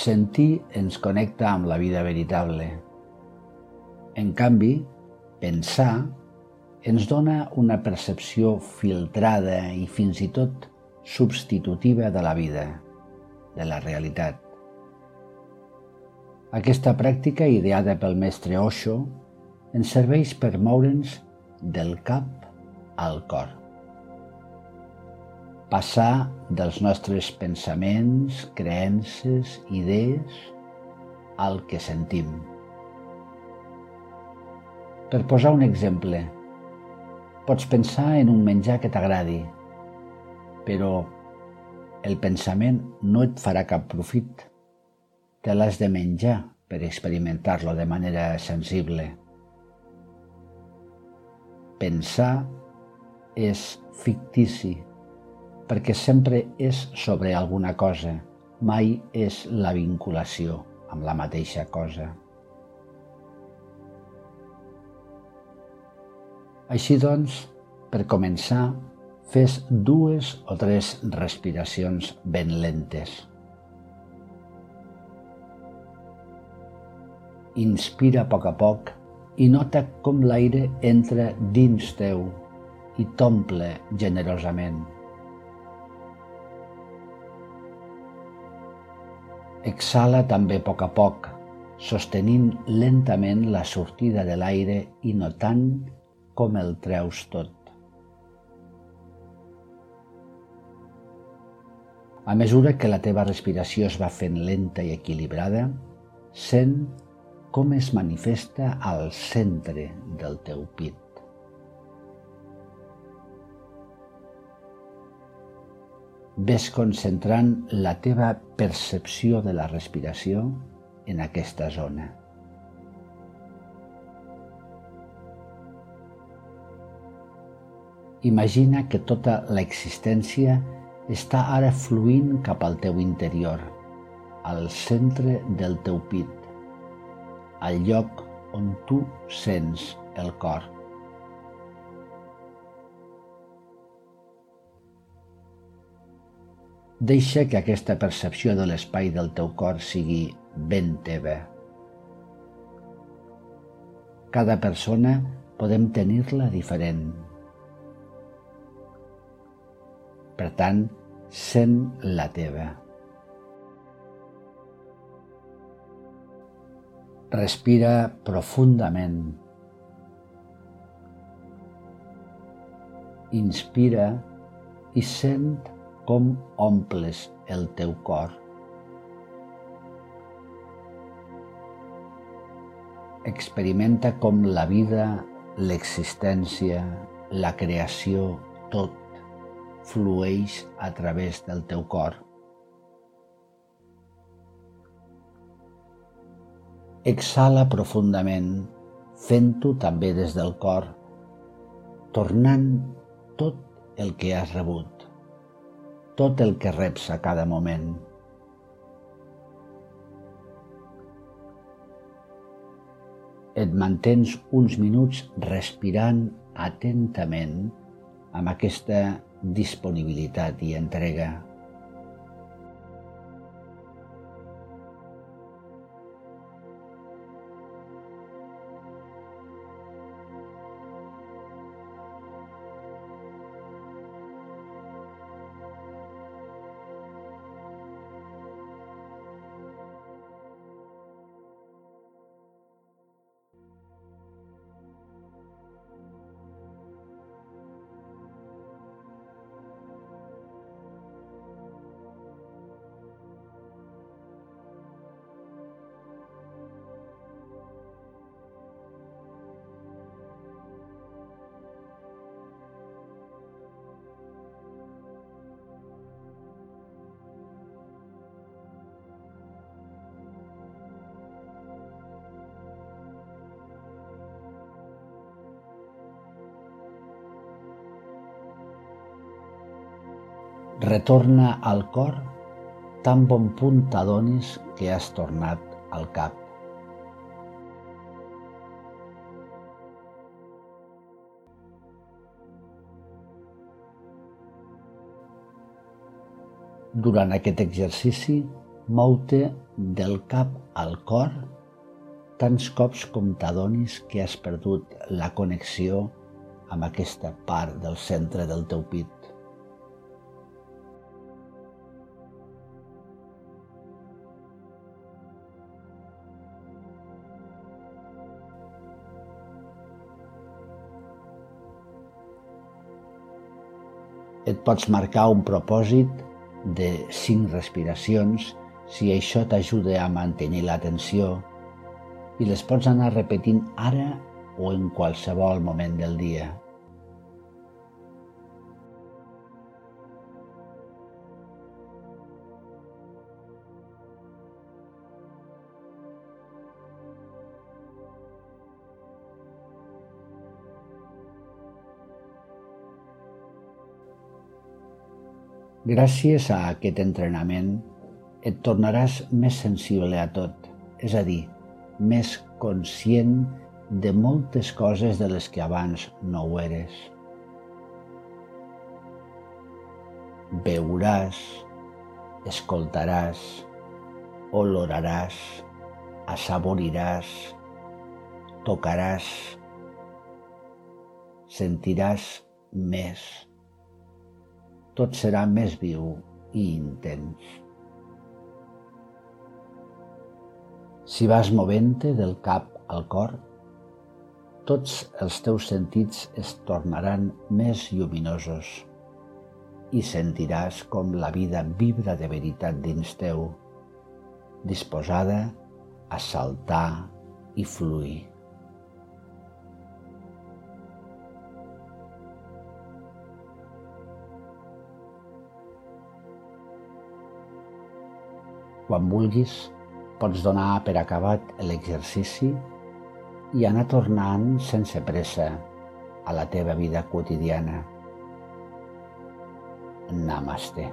Sentir ens connecta amb la vida veritable. En canvi, pensar ens dona una percepció filtrada i fins i tot substitutiva de la vida, de la realitat. Aquesta pràctica, ideada pel mestre Osho, ens serveix per moure'ns del cap al cor. Passar dels nostres pensaments, creences, idees, al que sentim. Per posar un exemple, pots pensar en un menjar que t'agradi, però el pensament no et farà cap profit. Te l'has de menjar per experimentar-lo de manera sensible. Pensar és fictici, perquè sempre és sobre alguna cosa, mai és la vinculació amb la mateixa cosa. Així doncs, per començar, fes dues o tres respiracions ben lentes. Inspira a poc a poc i nota com l'aire entra dins teu i t'omple generosament. Exhala també a poc a poc, sostenint lentament la sortida de l'aire i notant com el treus tot. A mesura que la teva respiració es va fent lenta i equilibrada, sent com es manifesta al centre del teu pit. Ves concentrant la teva percepció de la respiració en aquesta zona. Imagina que tota l'existència està ara fluint cap al teu interior, al centre del teu pit, al lloc on tu sents el cor. Deixa que aquesta percepció de l'espai del teu cor sigui ben teva. Cada persona podem tenir-la diferent. Per tant, sent la teva. Respira profundament. Inspira i sent com omples el teu cor. Experimenta com la vida, l'existència, la creació, tot flueix a través del teu cor. Exhala profundament, fent-ho també des del cor, tornant tot el que has rebut tot el que reps a cada moment. Et mantens uns minuts respirant atentament amb aquesta disponibilitat i entrega. Retorna al cor tan bon punt t'adonis que has tornat al cap. Durant aquest exercici, Mou-te del cap al cor tants cops com t'adonis que has perdut la connexió amb aquesta part del centre del teu pit. Pots marcar un propòsit de cinc respiracions si això t'ajuda a mantenir l'atenció i les pots anar repetint ara o en qualsevol moment del dia. Gràcies a aquest entrenament et tornaràs més sensible a tot, és a dir, més conscient de moltes coses de les que abans no ho eres. Veuràs, escoltaràs, oloraràs, assaboriràs, tocaràs, sentiràs més tot serà més viu i intens. Si vas movent-te del cap al cor, tots els teus sentits es tornaran més lluminosos i sentiràs com la vida vibra de veritat dins teu, disposada a saltar i fluir. Quan vulguis, pots donar per acabat l'exercici i anar tornant sense pressa a la teva vida quotidiana. Namaste.